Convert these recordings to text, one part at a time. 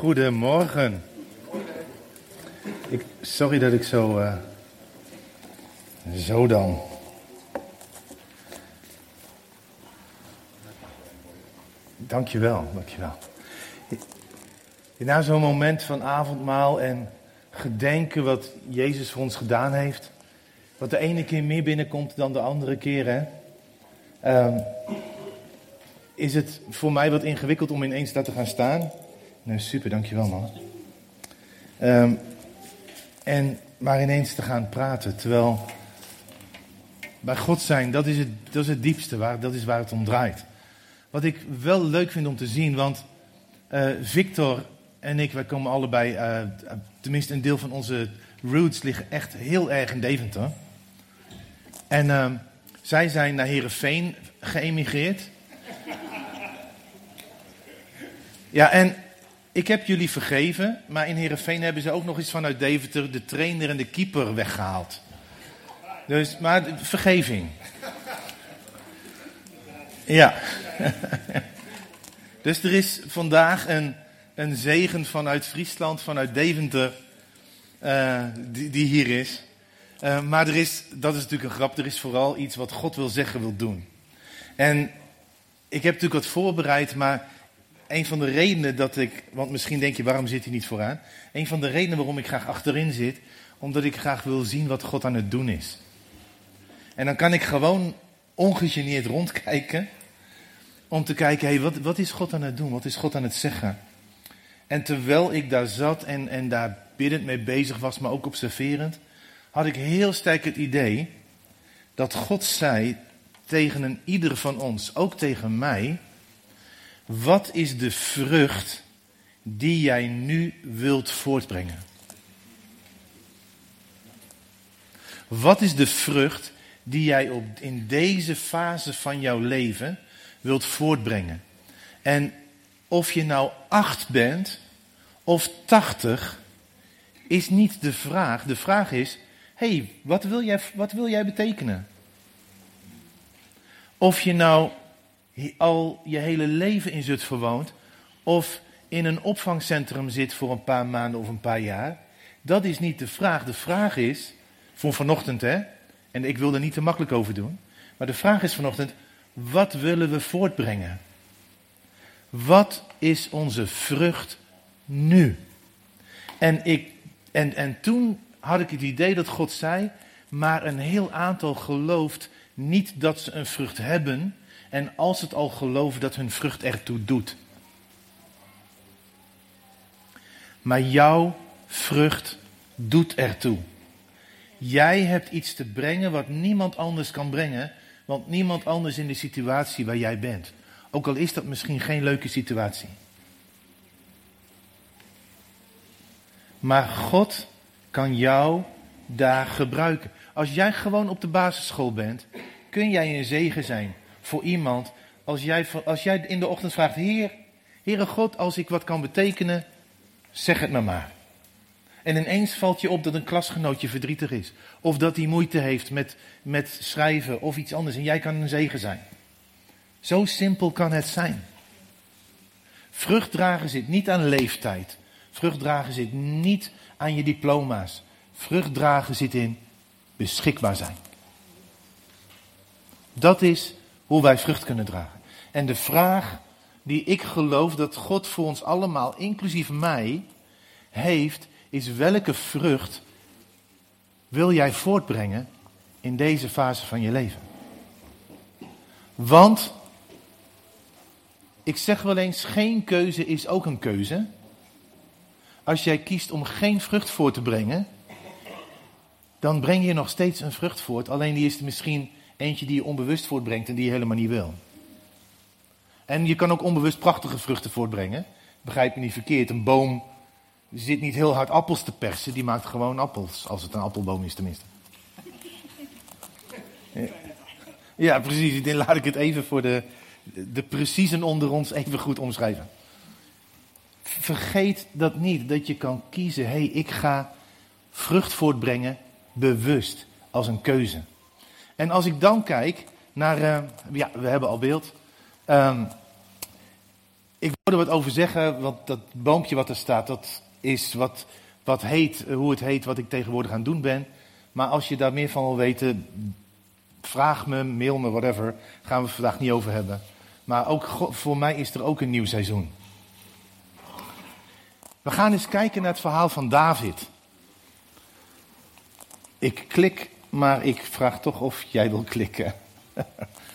Goedemorgen. Ik, sorry dat ik zo. Uh, zo dan. Dankjewel, dankjewel. Na zo'n moment van avondmaal en gedenken wat Jezus voor ons gedaan heeft. Wat de ene keer meer binnenkomt dan de andere keer, hè. Um, is het voor mij wat ingewikkeld om ineens daar te gaan staan. Nee, super, dankjewel man. Um, en maar ineens te gaan praten, terwijl bij God zijn, dat is het, dat is het diepste, waar, dat is waar het om draait. Wat ik wel leuk vind om te zien, want uh, Victor en ik, wij komen allebei, uh, tenminste een deel van onze roots liggen echt heel erg in Deventer. En uh, zij zijn naar Herenveen geëmigreerd. Ja, en ik heb jullie vergeven, maar in Heerenveen hebben ze ook nog iets vanuit Deventer de trainer en de keeper weggehaald. Dus, maar vergeving. Ja. dus er is vandaag een, een zegen vanuit Friesland, vanuit Deventer, uh, die, die, hier is. Uh, maar er is, dat is natuurlijk een grap, er is vooral iets wat God wil zeggen, wil doen. En ik heb natuurlijk wat voorbereid, maar een van de redenen dat ik, want misschien denk je, waarom zit hij niet vooraan? Een van de redenen waarom ik graag achterin zit, omdat ik graag wil zien wat God aan het doen is. En dan kan ik gewoon ongegeneerd rondkijken, om te kijken, hé, wat, wat is God aan het doen? Wat is God aan het zeggen? En terwijl ik daar zat en, en daar biddend mee bezig was, maar ook observerend, had ik heel sterk het idee dat God zei tegen een ieder van ons, ook tegen mij, wat is de vrucht die jij nu wilt voortbrengen? Wat is de vrucht die jij op, in deze fase van jouw leven wilt voortbrengen? En of je nou acht bent of tachtig, is niet de vraag. De vraag is, hé, hey, wat, wil jij, wat wil jij betekenen? Of je nou al je hele leven in Zutphen woont, of in een opvangcentrum zit voor een paar maanden of een paar jaar. Dat is niet de vraag. De vraag is, voor vanochtend hè, en ik wil er niet te makkelijk over doen, maar de vraag is vanochtend, wat willen we voortbrengen? Wat is onze vrucht nu? En, ik, en, en toen had ik het idee dat God zei, maar een heel aantal gelooft niet dat ze een vrucht hebben, en als het al geloven dat hun vrucht ertoe doet. Maar jouw vrucht doet ertoe. Jij hebt iets te brengen wat niemand anders kan brengen, want niemand anders in de situatie waar jij bent. Ook al is dat misschien geen leuke situatie. Maar God kan jou daar gebruiken. Als jij gewoon op de basisschool bent, kun jij een zegen zijn voor iemand. Als jij, als jij in de ochtend vraagt, Heer, Heere God, als ik wat kan betekenen, zeg het me maar. En ineens valt je op dat een klasgenootje verdrietig is. Of dat hij moeite heeft met, met schrijven of iets anders. En jij kan een zegen zijn. Zo simpel kan het zijn. Vruchtdragen zit niet aan leeftijd. Vruchtdragen zit niet aan je diploma's. Vruchtdragen zit in beschikbaar zijn. Dat is hoe wij vrucht kunnen dragen. En de vraag die ik geloof dat God voor ons allemaal, inclusief mij, heeft, is welke vrucht wil jij voortbrengen in deze fase van je leven? Want, ik zeg wel eens, geen keuze is ook een keuze. Als jij kiest om geen vrucht voor te brengen, dan breng je nog steeds een vrucht voort. Alleen die is misschien Eentje die je onbewust voortbrengt en die je helemaal niet wil. En je kan ook onbewust prachtige vruchten voortbrengen. Begrijp me niet verkeerd. Een boom zit niet heel hard appels te persen. Die maakt gewoon appels. Als het een appelboom is tenminste. Ja, precies. Dan laat ik het even voor de, de preciezen onder ons even goed omschrijven. Vergeet dat niet, dat je kan kiezen. Hé, hey, ik ga vrucht voortbrengen bewust als een keuze. En als ik dan kijk naar, uh, ja, we hebben al beeld. Um, ik wil er wat over zeggen, want dat boompje wat er staat, dat is wat, wat heet, hoe het heet, wat ik tegenwoordig aan het doen ben. Maar als je daar meer van wil weten, vraag me, mail me, whatever. Gaan we het vandaag niet over hebben. Maar ook voor mij is er ook een nieuw seizoen. We gaan eens kijken naar het verhaal van David. Ik klik, maar ik vraag toch of jij wil klikken.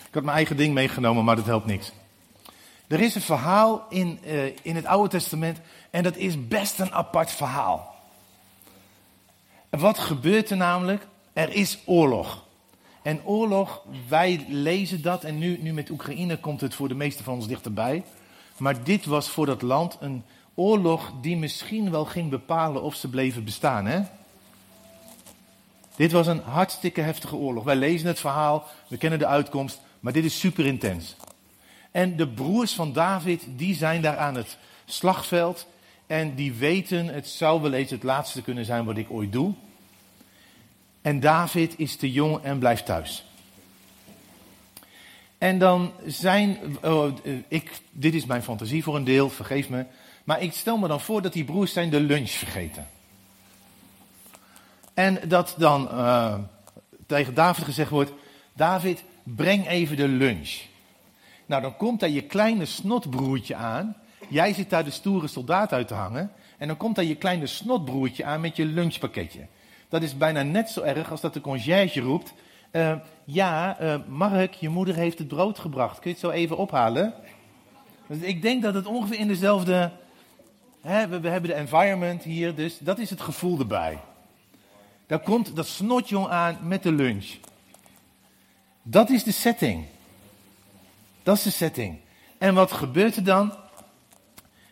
ik had mijn eigen ding meegenomen, maar dat helpt niks. Er is een verhaal in, uh, in het Oude Testament en dat is best een apart verhaal. Wat gebeurt er namelijk? Er is oorlog. En oorlog, wij lezen dat en nu, nu met Oekraïne komt het voor de meeste van ons dichterbij. Maar dit was voor dat land een oorlog die misschien wel ging bepalen of ze bleven bestaan. Hè? Dit was een hartstikke heftige oorlog. Wij lezen het verhaal, we kennen de uitkomst, maar dit is super intens. En de broers van David, die zijn daar aan het slagveld. En die weten, het zou wel eens het laatste kunnen zijn wat ik ooit doe. En David is te jong en blijft thuis. En dan zijn, oh, ik, dit is mijn fantasie voor een deel, vergeef me. Maar ik stel me dan voor dat die broers zijn de lunch vergeten. En dat dan uh, tegen David gezegd wordt: David, breng even de lunch. Nou, dan komt daar je kleine snotbroertje aan. Jij zit daar de stoere soldaat uit te hangen. En dan komt daar je kleine snotbroertje aan met je lunchpakketje. Dat is bijna net zo erg als dat de conciërge roept. Uh, ja, uh, Mark, je moeder heeft het brood gebracht. Kun je het zo even ophalen? Dus ik denk dat het ongeveer in dezelfde. Hè, we, we, hebben de environment hier, dus dat is het gevoel erbij. Daar komt dat snotjong aan met de lunch. Dat is de setting. Dat is de setting. En wat gebeurt er dan?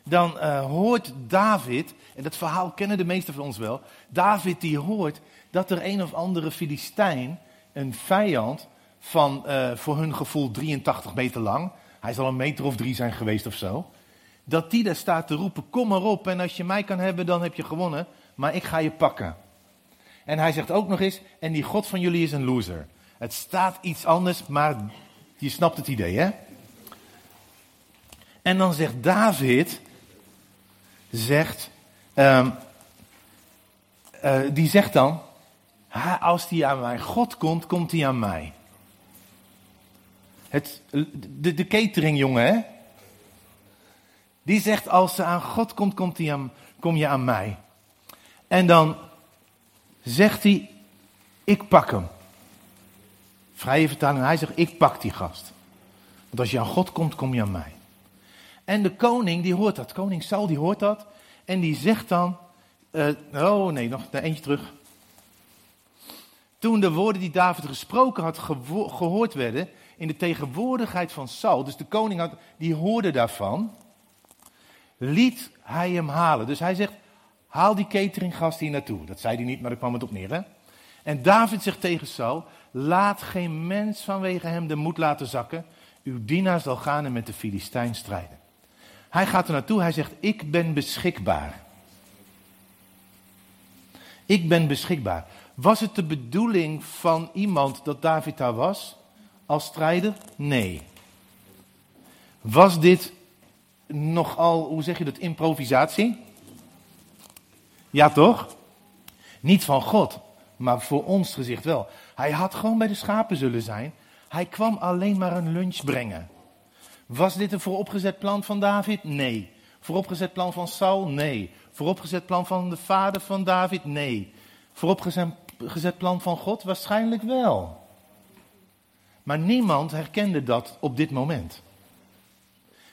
Dan uh, hoort David, en dat verhaal kennen de meesten van ons wel. David die hoort dat er een of andere Filistijn, een vijand van uh, voor hun gevoel 83 meter lang, hij zal een meter of drie zijn geweest of zo, dat die daar staat te roepen, kom maar op en als je mij kan hebben dan heb je gewonnen, maar ik ga je pakken. En hij zegt ook nog eens, en die God van jullie is een loser. Het staat iets anders, maar je snapt het idee, hè? En dan zegt David, zegt, um, uh, die zegt dan, als die aan mijn God komt, komt hij aan mij. Het, de, de cateringjongen, hè? Die zegt, als ze aan God komt, komt hij aan, kom je aan mij. En dan zegt hij, ik pak hem. Vrije vertaling, hij zegt, ik pak die gast. Want als je aan God komt, kom je aan mij. En de koning, die hoort dat. Koning Saul, die hoort dat. En die zegt dan, uh, oh nee, nog eentje terug. Toen de woorden die David gesproken had gehoord werden, in de tegenwoordigheid van Saul, dus de koning had, die hoorde daarvan, liet hij hem halen. Dus hij zegt, haal die cateringgast hier naartoe. Dat zei hij niet, maar daar kwam het op neer. Hè? En David zegt tegen Saul, laat geen mens vanwege hem de moed laten zakken. Uw dienaar zal gaan en met de Filistijn strijden. Hij gaat er naartoe, hij zegt, ik ben beschikbaar. Ik ben beschikbaar. Was het de bedoeling van iemand dat David daar was als strijder? Nee. Was dit nogal, hoe zeg je dat, improvisatie? Ja toch? Niet van God, maar voor ons gezicht wel. Hij had gewoon bij de schapen zullen zijn. Hij kwam alleen maar een lunch brengen. Was dit een vooropgezet plan van David? Nee. Vooropgezet plan van Saul? Nee. Vooropgezet plan van de vader van David? Nee. Vooropgezet plan van God? Waarschijnlijk wel. Maar niemand herkende dat op dit moment.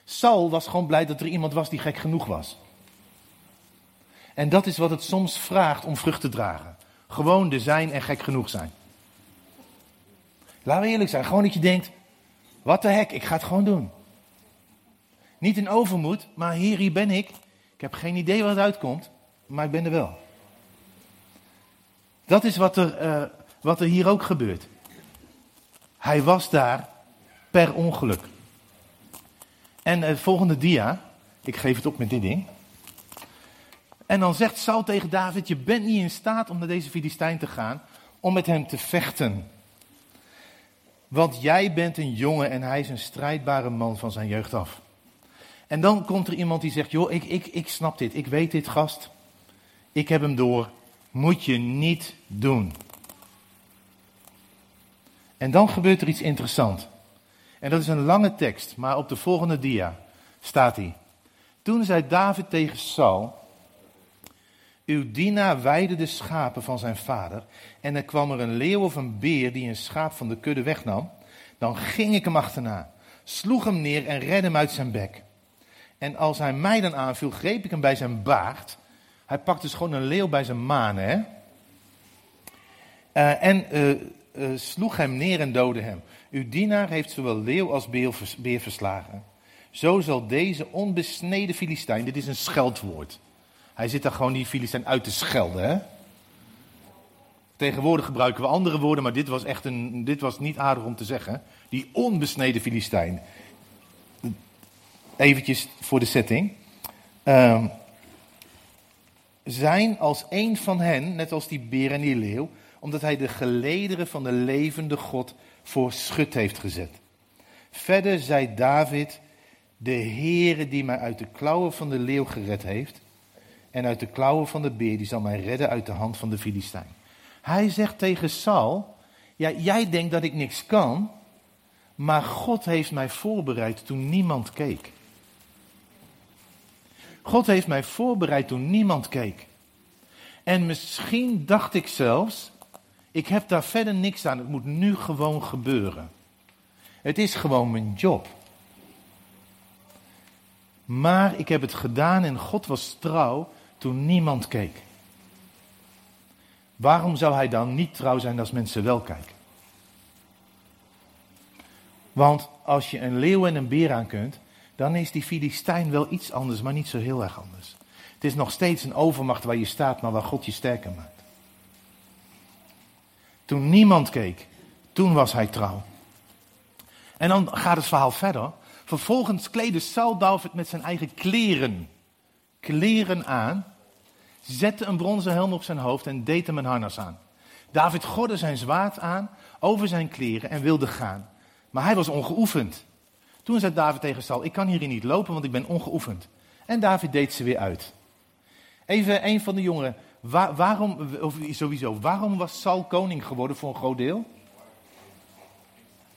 Saul was gewoon blij dat er iemand was die gek genoeg was. En dat is wat het soms vraagt om vrucht te dragen. Gewoon er zijn en gek genoeg zijn. Laten we eerlijk zijn, gewoon dat je denkt, wat de hek, ik ga het gewoon doen. Niet in overmoed, maar hier, hier ben ik. Ik heb geen idee wat uitkomt, maar ik ben er wel. Dat is wat er, uh, wat er hier ook gebeurt. Hij was daar per ongeluk. En het volgende dia, ik geef het op met dit ding. En dan zegt Saul tegen David: Je bent niet in staat om naar deze Filistijn te gaan, om met hem te vechten. Want jij bent een jongen en hij is een strijdbare man van zijn jeugd af. En dan komt er iemand die zegt, joh, ik, ik, ik snap dit, ik weet dit gast. Ik heb hem door, moet je niet doen. En dan gebeurt er iets interessants. En dat is een lange tekst, maar op de volgende dia staat hij. Toen zei David tegen Saul, uw dienaar weide de schapen van zijn vader en er kwam er een leeuw of een beer die een schaap van de kudde wegnam. Dan ging ik hem achterna, sloeg hem neer en redde hem uit zijn bek. En als hij mij dan aanviel, greep ik hem bij zijn baard. Hij pakte dus gewoon een leeuw bij zijn manen, hè. Uh, en uh, uh, sloeg hem neer en doodde hem. Uw dienaar heeft zowel leeuw als beer verslagen. Zo zal deze onbesneden Filistijn, dit is een scheldwoord. Hij zit daar gewoon die Filistijn uit te schelden. Hè? Tegenwoordig gebruiken we andere woorden, maar dit was echt een, dit was niet aardig om te zeggen. Die onbesneden Filistijn. Eventjes voor de setting. Uh, zijn als een van hen, net als die beer en die leeuw, omdat hij de gelederen van de levende God voor schut heeft gezet. Verder zei David, de Heere die mij uit de klauwen van de leeuw gered heeft en uit de klauwen van de beer, die zal mij redden uit de hand van de Filistijn. Hij zegt tegen Saul, ja, jij denkt dat ik niks kan, maar God heeft mij voorbereid toen niemand keek. God heeft mij voorbereid toen niemand keek. En misschien dacht ik zelfs, ik heb daar verder niks aan, het moet nu gewoon gebeuren. Het is gewoon mijn job. Maar ik heb het gedaan en God was trouw toen niemand keek. Waarom zou hij dan niet trouw zijn als mensen wel kijken? Want als je een leeuw en een beer aan kunt, dan is die Filistijn wel iets anders, maar niet zo heel erg anders. Het is nog steeds een overmacht waar je staat, maar waar God je sterker maakt. Toen niemand keek, toen was hij trouw. En dan gaat het verhaal verder. Vervolgens kleedde Saul David met zijn eigen kleren, kleren aan, zette een bronzen helm op zijn hoofd en deed hem een harnas aan. David gordde zijn zwaard aan over zijn kleren en wilde gaan. Maar hij was ongeoefend. Toen zei David tegen Saul, ik kan hierin niet lopen, want ik ben ongeoefend. En David deed ze weer uit. Even een van de jongeren, waarom, of sowieso, waarom was Saul koning geworden voor een groot deel?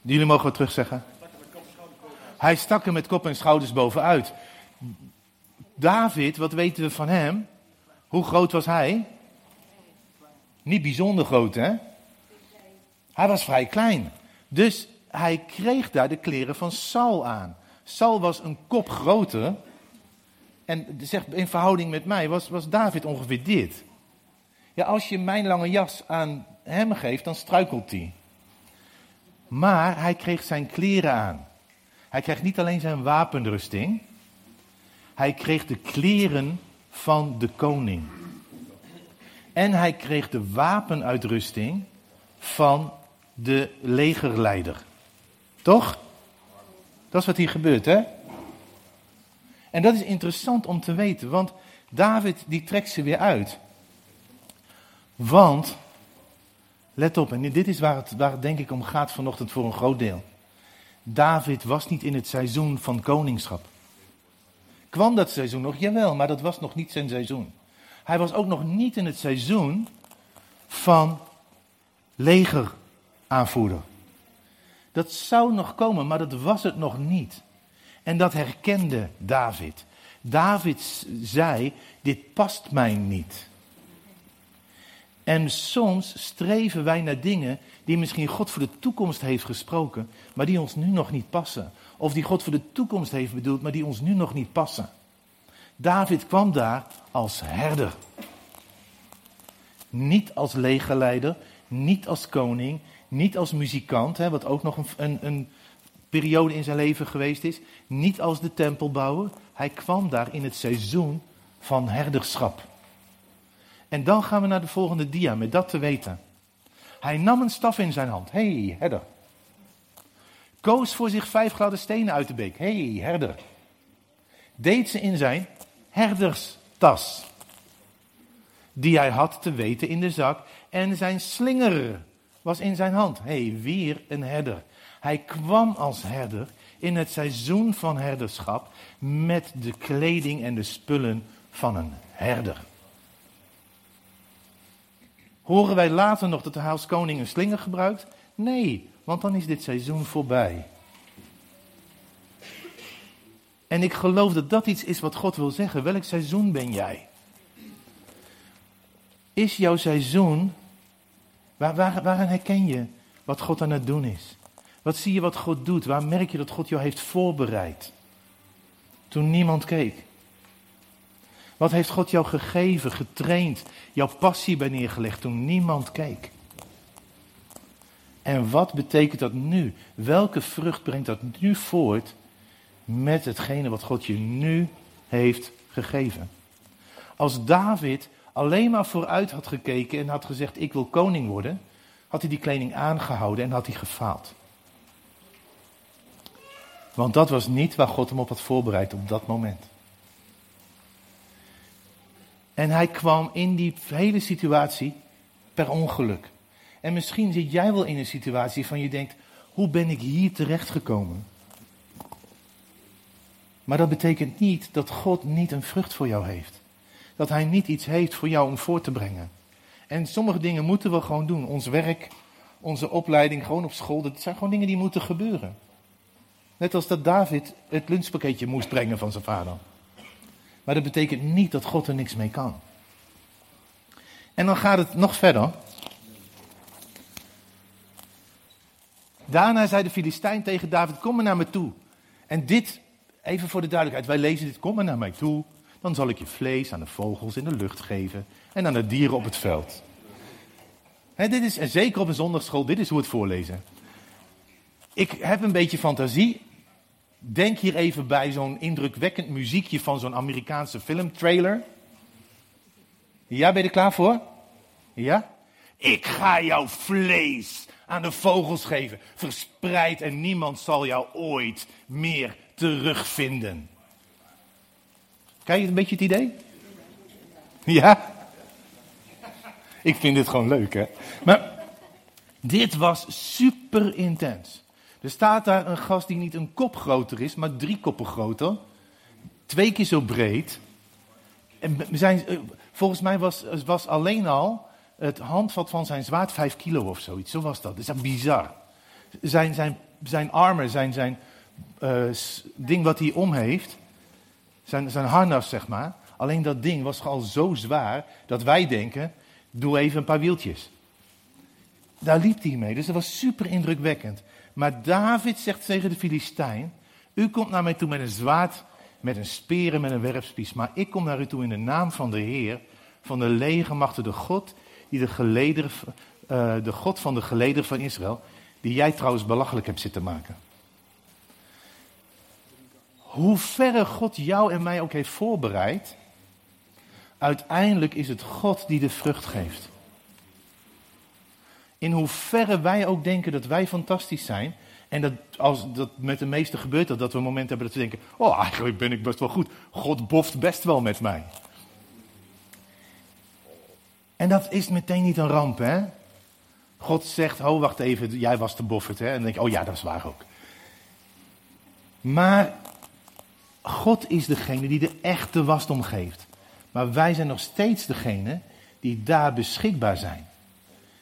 Jullie mogen wat terugzeggen. Hij stak er met kop en schouders bovenuit. David, wat weten we van hem? Hoe groot was hij? Niet bijzonder groot, hè? Hij was vrij klein. Dus hij kreeg daar de kleren van Saul aan. Saul was een kop groter. En zegt in verhouding met mij was, was David ongeveer dit. Ja, als je mijn lange jas aan hem geeft, dan struikelt hij. Maar hij kreeg zijn kleren aan. Hij kreeg niet alleen zijn wapenrusting, hij kreeg de kleren van de koning. En hij kreeg de wapenuitrusting van de legerleider. Toch? Dat is wat hier gebeurt, hè? En dat is interessant om te weten, want David die trekt ze weer uit. Want, let op, en dit is waar het, waar het denk ik om gaat vanochtend voor een groot deel. David was niet in het seizoen van koningschap. Kwam dat seizoen nog? Jawel, maar dat was nog niet zijn seizoen. Hij was ook nog niet in het seizoen van legeraanvoerder. Dat zou nog komen, maar dat was het nog niet. En dat herkende David. David zei: Dit past mij niet. En soms streven wij naar dingen die misschien God voor de toekomst heeft gesproken, maar die ons nu nog niet passen. Of die God voor de toekomst heeft bedoeld, maar die ons nu nog niet passen. David kwam daar als herder. Niet als legerleider, niet als koning, niet als muzikant, hè, wat ook nog een, een, een periode in zijn leven geweest is. Niet als de tempelbouwer. Hij kwam daar in het seizoen van herderschap. En dan gaan we naar de volgende dia, met dat te weten. Hij nam een staf in zijn hand. Hey, herder. Koos voor zich vijf gladde stenen uit de beek. Hey, herder. Deed ze in zijn herderstas. Die hij had te weten in de zak. En zijn slinger was in zijn hand. Hey, weer een herder. Hij kwam als herder in het seizoen van herderschap met de kleding en de spullen van een herder. Horen wij later nog dat de haalskoning een slinger gebruikt? Nee, want dan is dit seizoen voorbij. En ik geloof dat dat iets is wat God wil zeggen. Welk seizoen ben jij? Is jouw seizoen, waar, waar, waaraan herken je wat God aan het doen is? Wat zie je wat God doet? Waar merk je dat God jou heeft voorbereid? Toen niemand keek. Wat heeft God jou gegeven, getraind, jouw passie bij neergelegd toen niemand keek? En wat betekent dat nu? Welke vrucht brengt dat nu voort met hetgene wat God je nu heeft gegeven? Als David alleen maar vooruit had gekeken en had gezegd: Ik wil koning worden, had hij die kleding aangehouden en had hij gefaald. Want dat was niet waar God hem op had voorbereid op dat moment. En hij kwam in die hele situatie per ongeluk. En misschien zit jij wel in een situatie van je denkt, hoe ben ik hier terechtgekomen? Maar dat betekent niet dat God niet een vrucht voor jou heeft. Dat hij niet iets heeft voor jou om voor te brengen. En sommige dingen moeten we gewoon doen. Ons werk, onze opleiding, gewoon op school. Dat zijn gewoon dingen die moeten gebeuren. Net als dat David het lunchpakketje moest brengen van zijn vader. Maar dat betekent niet dat God er niks mee kan. En dan gaat het nog verder. Daarna zei de Filistijn tegen David: Kom maar naar me toe. En dit, even voor de duidelijkheid, wij lezen dit: Kom maar naar mij toe. Dan zal ik je vlees aan de vogels in de lucht geven en aan de dieren op het veld. dit is, en zeker op een zondagschool, dit is hoe het voorlezen. Ik heb een beetje fantasie. Denk hier even bij zo'n indrukwekkend muziekje van zo'n Amerikaanse filmtrailer. Ja, ben je er klaar voor? Ja? Ik ga jouw vlees aan de vogels geven, verspreid en niemand zal jou ooit meer terugvinden. Krijg je een beetje het idee? Ja? Ik vind dit gewoon leuk, hè? Maar dit was super intens. Er staat daar een gast die niet een kop groter is, maar drie koppen groter. Twee keer zo breed. En zijn, eh, volgens mij was, was alleen al het handvat van zijn zwaard vijf kilo of zoiets. Zo was dat. Dat is bizar. Zijn, zijn, zijn armen, zijn, zijn uh, ding wat hij om heeft, zijn, zijn harnas zeg maar. Alleen dat ding was al zo zwaar dat wij denken, doe even een paar wieltjes. Daar liep hij mee, dus dat was super indrukwekkend. Maar David zegt tegen de Filistijn: U komt naar mij toe met een zwaard, met een speer en met een werpspies. Maar ik kom naar u toe in de naam van de Heer, van de legermachten, de God, die de, geleder, uh, de God van de gelederen van Israël, die jij trouwens belachelijk hebt zitten maken. Hoe verre God jou en mij ook heeft voorbereid, uiteindelijk is het God die de vrucht geeft in hoeverre wij ook denken dat wij fantastisch zijn. En dat als dat met de meesten gebeurt dat, dat we een moment hebben dat we denken, oh eigenlijk ben ik best wel goed. God boft best wel met mij. En dat is meteen niet een ramp, hè? God zegt, oh wacht even, jij was de boffert, hè? En dan denk je, oh ja, dat is waar ook. Maar God is degene die de echte wasdom geeft. Maar wij zijn nog steeds degene die daar beschikbaar zijn.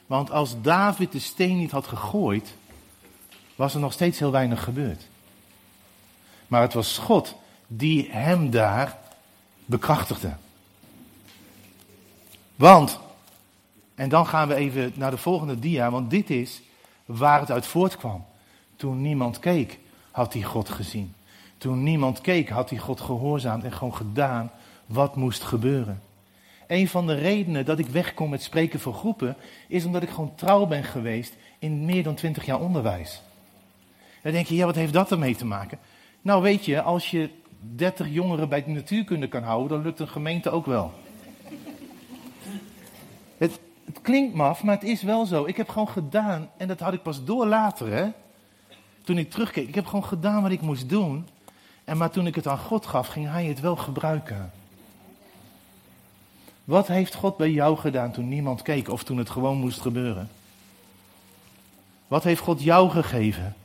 Want als David de steen niet had gegooid, was er nog steeds heel weinig gebeurd. Maar het was God die hem daar bekrachtigde. Want, en dan gaan we even naar de volgende dia, want dit is waar het uit voortkwam. Toen niemand keek, had hij God gezien. Toen niemand keek, had hij God gehoorzaamd en gewoon gedaan wat moest gebeuren. Een van de redenen dat ik wegkom met spreken voor groepen, is omdat ik gewoon trouw ben geweest in meer dan twintig jaar onderwijs. Dan denk je, ja, wat heeft dat ermee te maken? Nou, weet je, als je 30 jongeren bij de natuurkunde kan houden, dan lukt een gemeente ook wel. Het, het klinkt maf, maar het is wel zo. Ik heb gewoon gedaan, en dat had ik pas door later, hè. Toen ik terugkeek, ik heb gewoon gedaan wat ik moest doen. En maar toen ik het aan God gaf, ging hij het wel gebruiken. Wat heeft God bij jou gedaan toen niemand keek of toen het gewoon moest gebeuren? Wat heeft God jou gegeven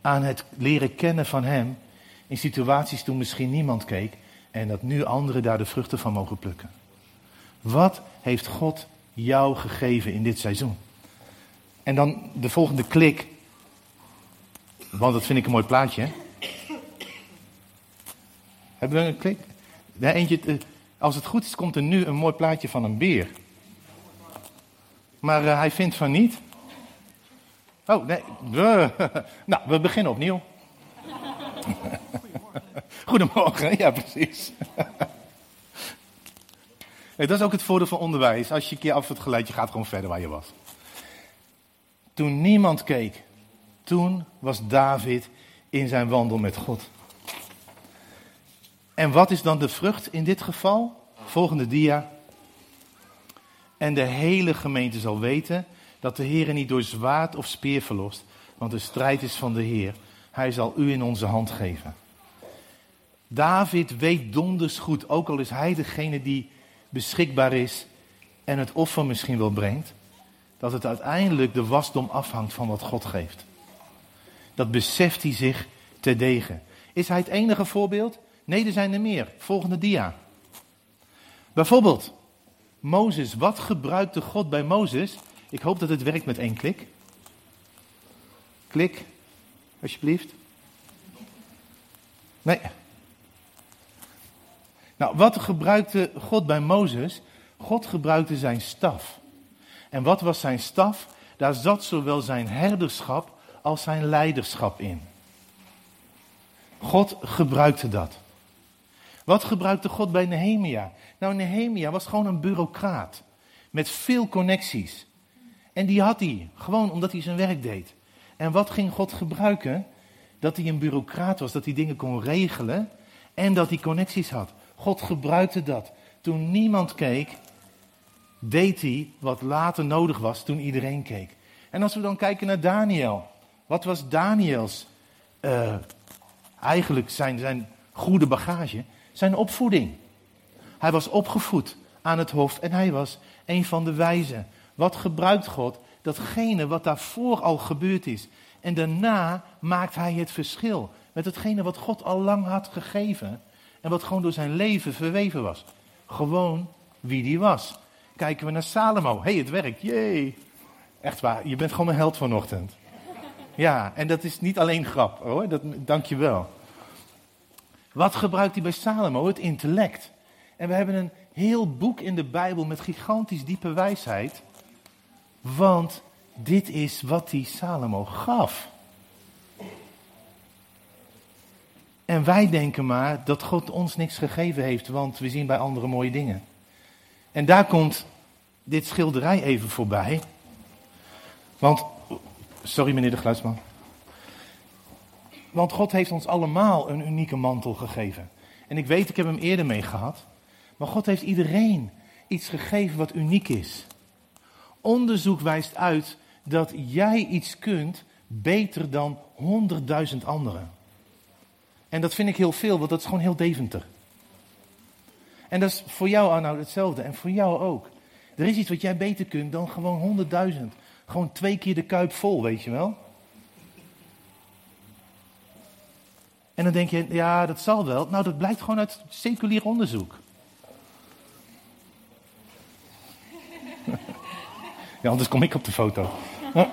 aan het leren kennen van Hem in situaties toen misschien niemand keek en dat nu anderen daar de vruchten van mogen plukken. Wat heeft God jou gegeven in dit seizoen? En dan de volgende klik, want dat vind ik een mooi plaatje. Hebben we een klik? Eentje, eh, als het goed is, komt er nu een mooi plaatje van een beer. Maar uh, hij vindt van niet. Oh, nee. nou, we beginnen opnieuw. Goedemorgen, ja precies. dat is ook het voordeel van onderwijs. Als je een keer af het geluid, je gaat gewoon verder waar je was. Toen niemand keek, toen was David in zijn wandel met God. En wat is dan de vrucht in dit geval? Volgende dia. En de hele gemeente zal weten dat de Heer niet door zwaard of speer verlost, want de strijd is van de Heer. Hij zal u in onze hand geven. David weet donders goed, ook al is hij degene die beschikbaar is en het offer misschien wel brengt, dat het uiteindelijk de wasdom afhangt van wat God geeft. Dat beseft hij zich te degen. Is hij het enige voorbeeld? Nee, er zijn er meer. Volgende dia. Bijvoorbeeld, Mozes. Wat gebruikte God bij Mozes? Ik hoop dat het werkt met één klik. Klik, alsjeblieft. Nee. Nou, wat gebruikte God bij Mozes? God gebruikte zijn staf. En wat was zijn staf? Daar zat zowel zijn herderschap als zijn leiderschap in. God gebruikte dat. Wat gebruikte God bij Nehemia? Nou, Nehemia was gewoon een bureaucraat. Met veel connecties. En die had hij, gewoon omdat hij zijn werk deed. En wat ging God gebruiken? Dat hij een bureaucraat was, dat hij dingen kon regelen en dat hij connecties had. God gebruikte dat. Toen niemand keek, deed hij wat later nodig was toen iedereen keek. En als we dan kijken naar Daniel. Wat was Daniels uh, eigenlijk zijn, zijn goede bagage? Zijn opvoeding. Hij was opgevoed aan het hof en hij was een van de wijzen. Wat gebruikt God? Datgene wat daarvoor al gebeurd is. En daarna maakt hij het verschil met hetgene wat God al lang had gegeven. En wat gewoon door zijn leven verweven was. Gewoon wie die was. Kijken we naar Salomo. Hey, het werkt. Jee. Echt waar, je bent gewoon een held vanochtend. Ja, en dat is niet alleen grap hoor, dat, dank je wel. Wat gebruikt hij bij Salomo? Het intellect. En we hebben een heel boek in de Bijbel met gigantisch diepe wijsheid. Want dit is wat die Salomo gaf. En wij denken maar dat God ons niks gegeven heeft, want we zien bij anderen mooie dingen. En daar komt dit schilderij even voorbij. Want, sorry meneer de geluidsman. Want God heeft ons allemaal een unieke mantel gegeven. En ik weet, ik heb hem eerder mee gehad. Maar God heeft iedereen iets gegeven wat uniek is. Onderzoek wijst uit dat jij iets kunt beter dan honderdduizend anderen. En dat vind ik heel veel, want dat is gewoon heel Deventer. En dat is voor jou, Arnoud, hetzelfde. En voor jou ook. Er is iets wat jij beter kunt dan gewoon honderdduizend. Gewoon twee keer de kuip vol, weet je wel. En dan denk je, ja, dat zal wel. Nou, dat blijkt gewoon uit seculier onderzoek. Ja, anders kom ik op de foto.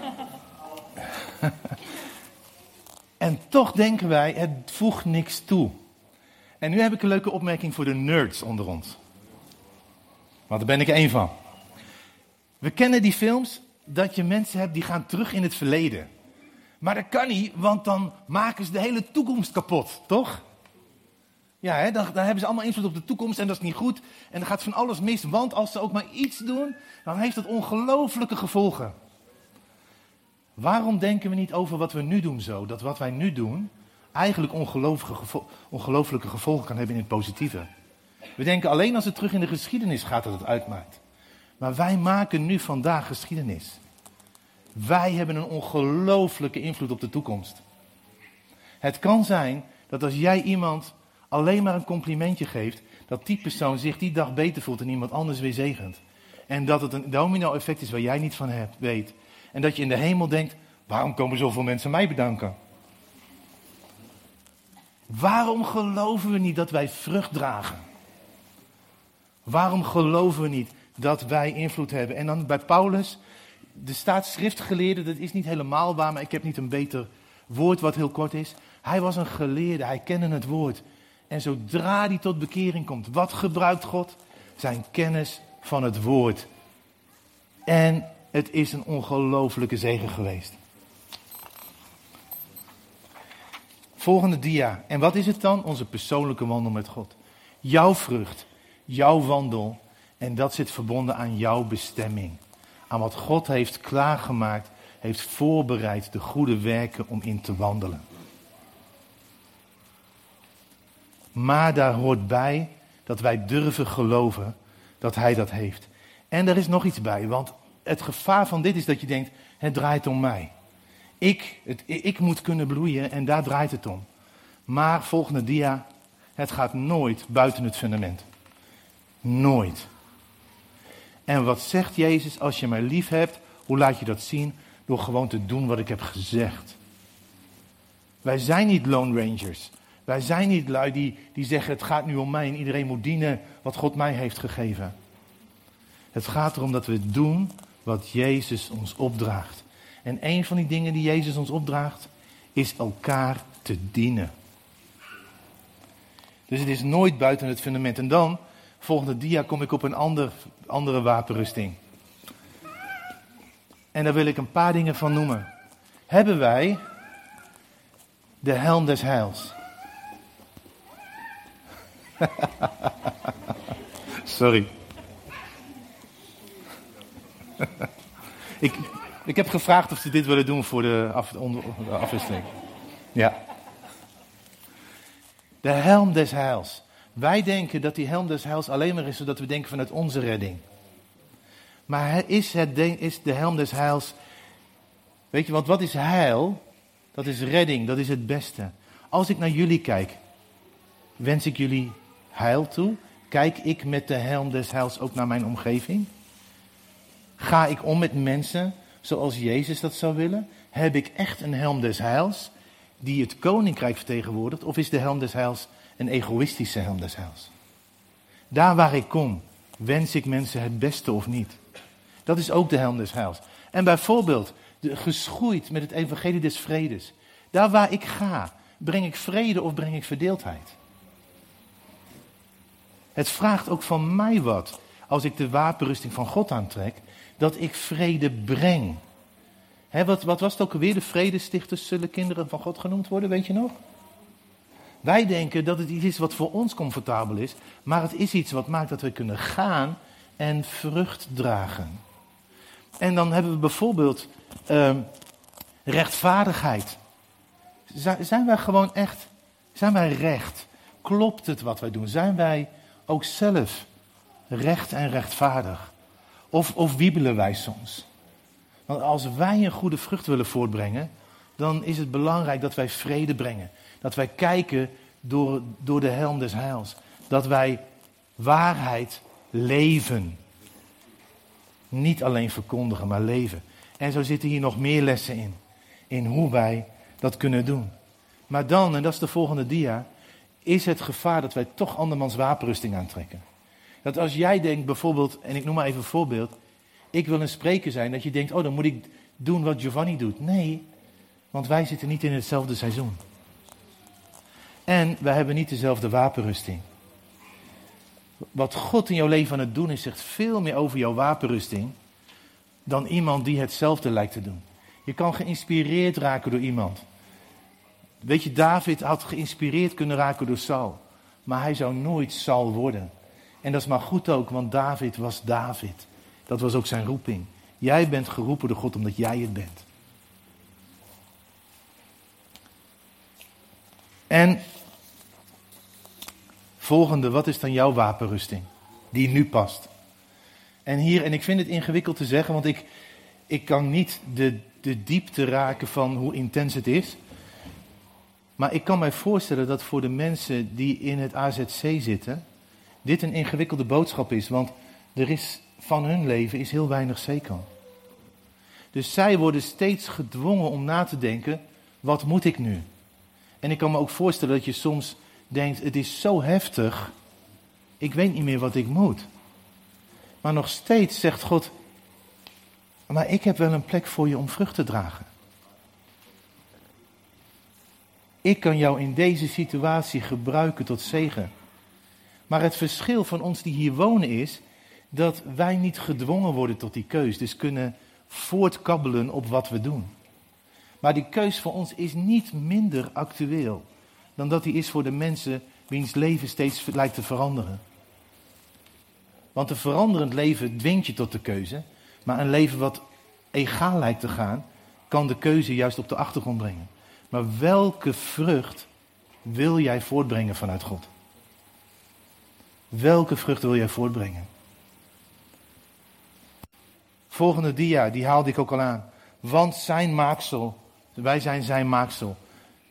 en toch denken wij, het voegt niks toe. En nu heb ik een leuke opmerking voor de nerds onder ons. Want daar ben ik één van. We kennen die films dat je mensen hebt die gaan terug in het verleden. Maar dat kan niet, want dan maken ze de hele toekomst kapot, toch? Ja, hè, dan, dan, hebben ze allemaal invloed op de toekomst en dat is niet goed. En dan gaat van alles mis, want als ze ook maar iets doen, dan heeft dat ongelooflijke gevolgen. Waarom denken we niet over wat we nu doen zo? Dat wat wij nu doen eigenlijk ongelooflijke gevolgen kan hebben in het positieve. We denken alleen als het terug in de geschiedenis gaat dat het uitmaakt. Maar wij maken nu vandaag geschiedenis. Wij hebben een ongelooflijke invloed op de toekomst. Het kan zijn dat als jij iemand alleen maar een complimentje geeft, dat die persoon zich die dag beter voelt en iemand anders weer zegent. En dat het een domino-effect is waar jij niet van hebt, weet. En dat je in de hemel denkt, waarom komen zoveel mensen mij bedanken? Waarom geloven we niet dat wij vrucht dragen? Waarom geloven we niet dat wij invloed hebben? En dan bij Paulus, de staat schriftgeleerde, dat is niet helemaal waar, maar ik heb niet een beter woord wat heel kort is. Hij was een geleerde, hij kende het woord. En zodra hij tot bekering komt, wat gebruikt God? Zijn kennis van het woord. En het is een ongelofelijke zegen geweest. Volgende dia. En wat is het dan? Onze persoonlijke wandel met God. Jouw vrucht, jouw wandel. En dat zit verbonden aan jouw bestemming. Aan wat God heeft klaargemaakt, heeft voorbereid de goede werken om in te wandelen. Maar daar hoort bij dat wij durven geloven dat Hij dat heeft. En er is nog iets bij, want het gevaar van dit is dat je denkt, het draait om mij. Ik, het, ik moet kunnen bloeien en daar draait het om. Maar volgende dia, het gaat nooit buiten het fundament. Nooit. En wat zegt Jezus, als je mij lief hebt, hoe laat je dat zien? Door gewoon te doen wat ik heb gezegd. Wij zijn niet Lone Rangers. Wij zijn niet lui die, die zeggen het gaat nu om mij en iedereen moet dienen wat God mij heeft gegeven. Het gaat erom dat we doen wat Jezus ons opdraagt. En een van die dingen die Jezus ons opdraagt is elkaar te dienen. Dus het is nooit buiten het fundament. En dan, volgende dia, kom ik op een ander, andere wapenrusting. En daar wil ik een paar dingen van noemen. Hebben wij de helm des heils? Sorry. ik, ik heb gevraagd of ze dit willen doen voor de, af, de afwisseling. Ja. De helm des heils. Wij denken dat die helm des heils alleen maar is zodat we denken vanuit onze redding. Maar is, het, is de helm des heils. Weet je, want wat is heil? Dat is redding, dat is het beste. Als ik naar jullie kijk, wens ik jullie heil toe? Kijk ik met de helm des heils ook naar mijn omgeving? Ga ik om met mensen zoals Jezus dat zou willen? Heb ik echt een helm des heils die het koninkrijk vertegenwoordigt? Of is de helm des heils een egoïstische helm des heils? Daar waar ik kom, wens ik mensen het beste of niet? Dat is ook de helm des heils. En bijvoorbeeld, de, geschoeid met het evangelie des vredes. Daar waar ik ga, breng ik vrede of breng ik verdeeldheid? Het vraagt ook van mij wat, als ik de wapenrusting van God aantrek, dat ik vrede breng. wat, wat, was het ook alweer? De vredestichters zullen kinderen van God genoemd worden, weet je nog? Wij denken dat het iets is wat voor ons comfortabel is, maar het is iets wat maakt dat we kunnen gaan en vrucht dragen. En dan hebben we bijvoorbeeld uh, rechtvaardigheid. Zijn wij gewoon echt, zijn wij recht? Klopt het wat wij doen? Zijn wij ook zelf recht en rechtvaardig? Of, of wiebelen wij soms? Want als wij een goede vrucht willen voortbrengen, dan is het belangrijk dat wij vrede brengen. Dat wij kijken door, door de helm des heils. Dat wij waarheid leven. Niet alleen verkondigen, maar leven. En zo zitten hier nog meer lessen in. In hoe wij dat kunnen doen. Maar dan, en dat is de volgende dia, is het gevaar dat wij toch andermans wapenrusting aantrekken. Dat als jij denkt bijvoorbeeld, en ik noem maar even een voorbeeld, ik wil een spreker zijn, dat je denkt, oh dan moet ik doen wat Giovanni doet. Nee, want wij zitten niet in hetzelfde seizoen. En wij hebben niet dezelfde wapenrusting. Wat God in jouw leven aan het doen is, zegt veel meer over jouw wapenrusting dan iemand die hetzelfde lijkt te doen. Je kan geïnspireerd raken door iemand. Weet je, David had geïnspireerd kunnen raken door Saul. Maar hij zou nooit Saul worden. En dat is maar goed ook, want David was David. Dat was ook zijn roeping. Jij bent geroepen door God omdat jij het bent. En volgende, wat is dan jouw wapenrusting? Die nu past. En hier, en ik vind het ingewikkeld te zeggen, want ik, ik kan niet de, de diepte raken van hoe intens het is. Maar ik kan mij voorstellen dat voor de mensen die in het AZC zitten, dit een ingewikkelde boodschap is. Want er is van hun leven is heel weinig zeker. Dus zij worden steeds gedwongen om na te denken, wat moet ik nu? En ik kan me ook voorstellen dat je soms denkt, het is zo heftig, ik weet niet meer wat ik moet. Maar nog steeds zegt God, maar ik heb wel een plek voor je om vrucht te dragen. Ik kan jou in deze situatie gebruiken tot zegen. Maar het verschil van ons die hier wonen is dat wij niet gedwongen worden tot die keus. Dus kunnen voortkabbelen op wat we doen. Maar die keus voor ons is niet minder actueel dan dat die is voor de mensen wiens leven steeds lijkt te veranderen. Want een veranderend leven dwingt je tot de keuze, maar een leven wat egaal lijkt te gaan, kan de keuze juist op de achtergrond brengen. Maar welke vrucht wil jij voortbrengen vanuit God? Welke vrucht wil jij voortbrengen? Volgende dia, die haalde ik ook al aan. Want zijn maaksel, wij zijn zijn maaksel.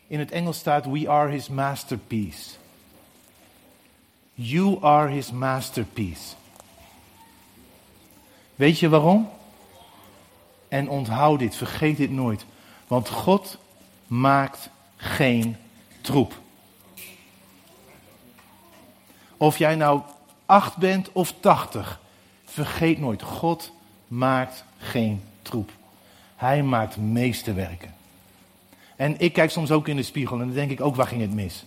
In het Engels staat, we are his masterpiece. You are his masterpiece. Weet je waarom? En onthoud dit, vergeet dit nooit. Want God maakt geen troep. Of jij nou acht bent of tachtig, vergeet nooit, God maakt geen troep. Hij maakt meesterwerken. En ik kijk soms ook in de spiegel en dan denk ik ook, waar ging het mis?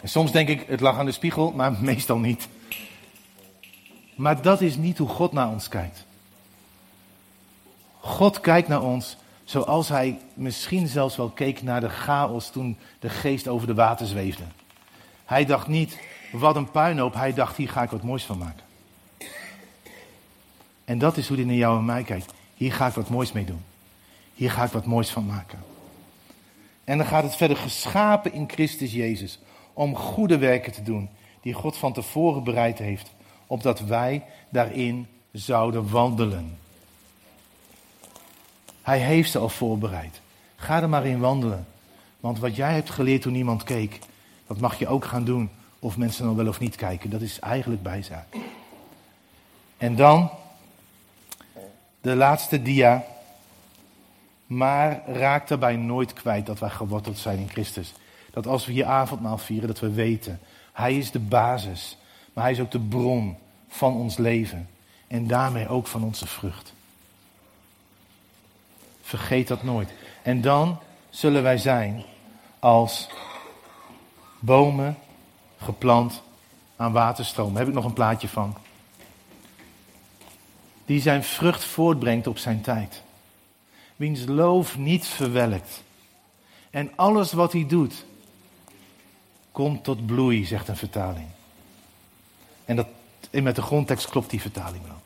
En soms denk ik, het lag aan de spiegel, maar meestal niet. Maar dat is niet hoe God naar ons kijkt. God kijkt naar ons zoals hij misschien zelfs wel keek naar de chaos toen de geest over de water zweefde. Hij dacht niet, wat een puinhoop, hij dacht, hier ga ik wat moois van maken. En dat is hoe hij naar jou en mij kijkt. Hier ga ik wat moois mee doen. Hier ga ik wat moois van maken. En dan gaat het verder geschapen in Christus Jezus. Om goede werken te doen. Die God van tevoren bereid heeft. Opdat wij daarin zouden wandelen. Hij heeft ze al voorbereid. Ga er maar in wandelen. Want wat jij hebt geleerd toen niemand keek. Dat mag je ook gaan doen. Of mensen dan wel of niet kijken. Dat is eigenlijk bijzaak. En dan de laatste dia. Maar raak daarbij nooit kwijt dat wij geworteld zijn in Christus. Dat als we hier avondmaal vieren, dat we weten. Hij is de basis. Maar hij is ook de bron van ons leven. En daarmee ook van onze vrucht. Vergeet dat nooit. En dan zullen wij zijn als bomen geplant aan waterstromen. Heb ik nog een plaatje van die zijn vrucht voortbrengt op zijn tijd. Wiens loof niet verwelkt. En alles wat hij doet, komt tot bloei, zegt een vertaling. En, dat, en met de grondtekst klopt die vertaling wel.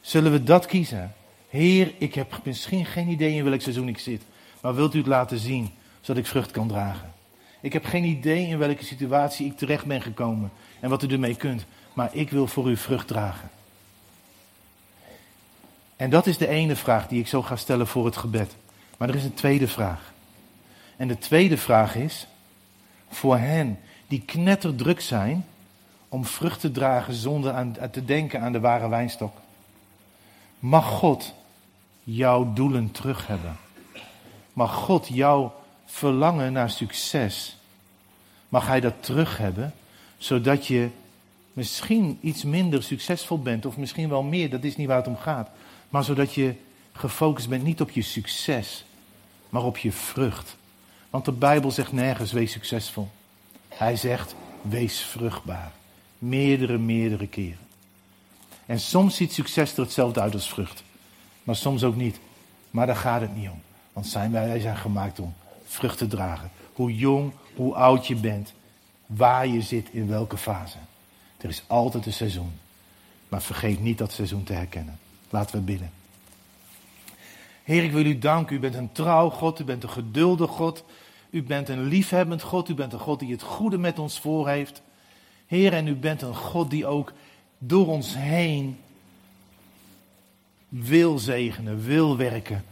Zullen we dat kiezen? Heer, ik heb misschien geen idee in welk seizoen ik zit, maar wilt u het laten zien, zodat ik vrucht kan dragen? Ik heb geen idee in welke situatie ik terecht ben gekomen en wat u ermee kunt, maar ik wil voor u vrucht dragen. En dat is de ene vraag die ik zo ga stellen voor het gebed. Maar er is een tweede vraag. En de tweede vraag is, voor hen die knetterdruk zijn om vrucht te dragen zonder aan, te denken aan de ware wijnstok. Mag God jouw doelen terug hebben? Mag God jouw verlangen naar succes, mag Hij dat terug hebben, zodat je misschien iets minder succesvol bent, of misschien wel meer, dat is niet waar het om gaat. Maar zodat je gefocust bent niet op je succes, maar op je vrucht. Want de Bijbel zegt nergens wees succesvol. Hij zegt wees vruchtbaar. Meerdere, meerdere keren. En soms ziet succes er hetzelfde uit als vrucht. Maar soms ook niet. Maar daar gaat het niet om. Want wij zijn gemaakt om vrucht te dragen. Hoe jong, hoe oud je bent. Waar je zit, in welke fase. Er is altijd een seizoen. Maar vergeet niet dat seizoen te herkennen. Laten we bidden. Heer, ik wil u danken. U bent een trouw God, u bent een geduldig God. U bent een liefhebbend God, u bent een God die het goede met ons voor heeft. Heer, en u bent een God die ook door ons heen wil zegenen, wil werken,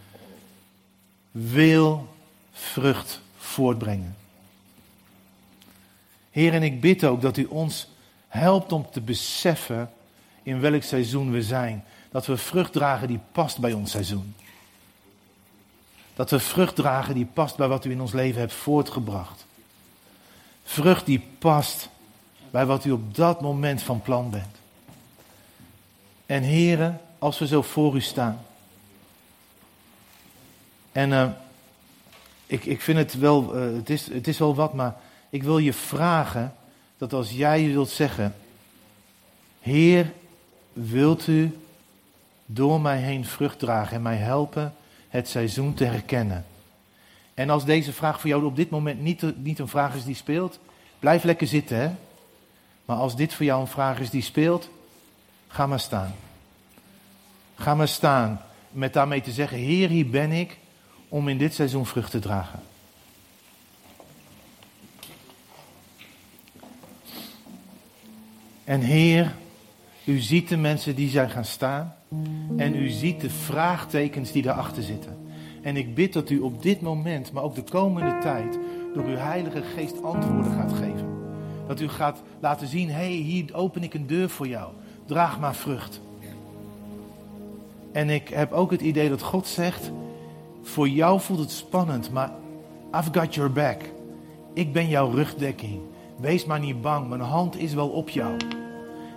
wil vrucht voortbrengen. Heer, en ik bid ook dat u ons helpt om te beseffen in welk seizoen we zijn dat we vrucht dragen die past bij ons seizoen. Dat we vrucht dragen die past bij wat u in ons leven hebt voortgebracht. Vrucht die past bij wat u op dat moment van plan bent. En heren, als we zo voor u staan. En uh, ik, ik vind het wel, uh, het, is, het is wel wat, maar ik wil je vragen dat als jij wilt zeggen, Heer, wilt u door mij heen vrucht dragen en mij helpen het seizoen te herkennen? En als deze vraag voor jou op dit moment niet, niet een vraag is die speelt, blijf lekker zitten hè. Maar als dit voor jou een vraag is die speelt, ga maar staan. Ga maar staan met daarmee te zeggen, Heer, hier ben ik om in dit seizoen vrucht te dragen. En Heer, u ziet de mensen die zijn gaan staan en u ziet de vraagtekens die daarachter zitten. En ik bid dat u op dit moment, maar ook de komende tijd, door uw Heilige Geest antwoorden gaat geven. Dat u gaat laten zien, hé, hey, hier open ik een deur voor jou. Draag maar vrucht. En ik heb ook het idee dat God zegt, voor jou voelt het spannend, maar I've got your back. Ik ben jouw rugdekking. Wees maar niet bang, mijn hand is wel op jou.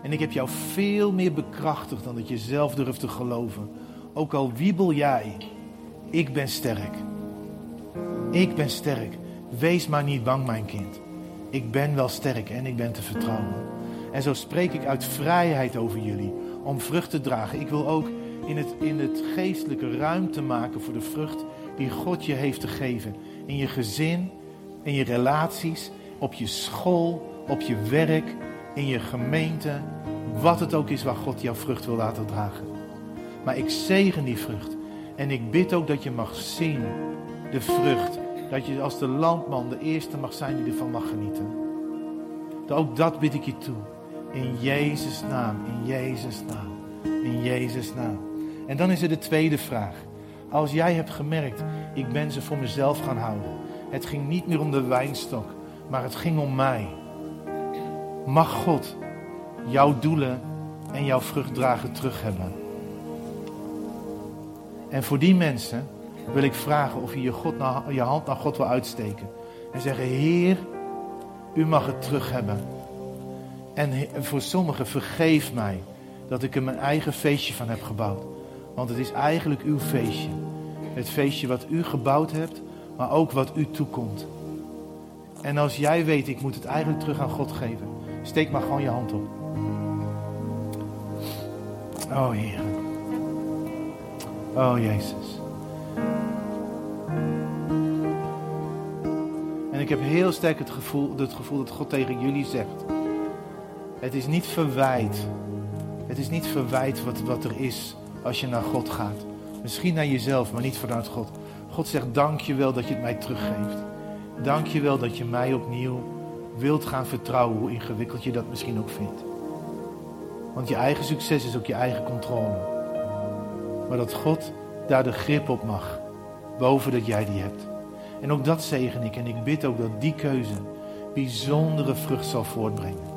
En ik heb jou veel meer bekrachtigd dan dat je zelf durft te geloven. Ook al wiebel jij, ik ben sterk. Ik ben sterk. Wees maar niet bang, mijn kind. Ik ben wel sterk en ik ben te vertrouwen. En zo spreek ik uit vrijheid over jullie om vrucht te dragen. Ik wil ook in het, in het geestelijke ruimte maken voor de vrucht die God je heeft te geven. In je gezin, in je relaties, op je school, op je werk, in je gemeente. Wat het ook is waar God jouw vrucht wil laten dragen. Maar ik zegen die vrucht. En ik bid ook dat je mag zien de vrucht. Dat je als de landman de eerste mag zijn die ervan mag genieten. Ook dat bid ik je toe. In Jezus' naam, in Jezus' naam, in Jezus' naam. En dan is er de tweede vraag. Als jij hebt gemerkt, ik ben ze voor mezelf gaan houden. Het ging niet meer om de wijnstok, maar het ging om mij. Mag God jouw doelen en jouw vruchtdragen terug hebben. En voor die mensen wil ik vragen of je je, God naar, je hand naar God wil uitsteken. En zeggen, Heer, u mag het terug hebben. En voor sommigen, vergeef mij dat ik er mijn eigen feestje van heb gebouwd. Want het is eigenlijk uw feestje. Het feestje wat u gebouwd hebt, maar ook wat u toekomt. En als jij weet, ik moet het eigenlijk terug aan God geven, steek maar gewoon je hand op. Oh Heer. Oh Jezus. En ik heb heel sterk het gevoel, het gevoel dat God tegen jullie zegt. Het is niet verwijt. Het is niet verwijt wat, wat er is als je naar God gaat. Misschien naar jezelf, maar niet vanuit God. God zegt, dank je wel dat je het mij teruggeeft. Dank je wel dat je mij opnieuw wilt gaan vertrouwen, hoe ingewikkeld je dat misschien ook vindt. Want je eigen succes is ook je eigen controle. Maar dat God daar de grip op mag, boven dat jij die hebt. En ook dat zegen ik. En ik bid ook dat die keuze bijzondere vrucht zal voortbrengen.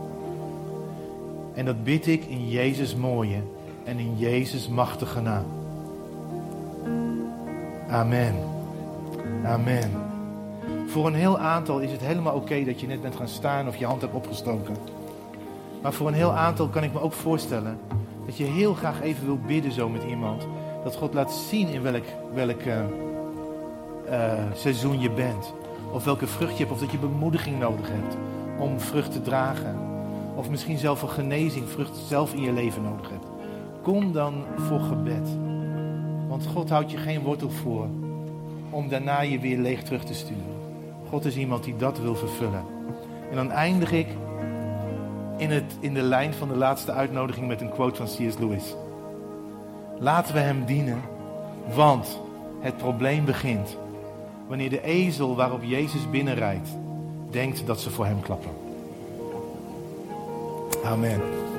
En dat bid ik in Jezus mooie en in Jezus machtige naam. Amen. Amen. Voor een heel aantal is het helemaal oké dat je net bent gaan staan of je hand hebt opgestoken. Maar voor een heel aantal kan ik me ook voorstellen dat je heel graag even wil bidden zo met iemand. Dat God laat zien in welk, welk uh, seizoen je bent. Of welke vrucht je hebt. Of dat je bemoediging nodig hebt om vrucht te dragen. Of misschien zelf een genezing, vrucht zelf in je leven nodig hebt. Kom dan voor gebed. Want God houdt je geen wortel voor om daarna je weer leeg terug te sturen. God is iemand die dat wil vervullen. En dan eindig ik in, het, in de lijn van de laatste uitnodiging met een quote van C.S. Lewis. Laten we hem dienen, want het probleem begint wanneer de ezel waarop Jezus binnenrijdt, denkt dat ze voor hem klappen. Amen.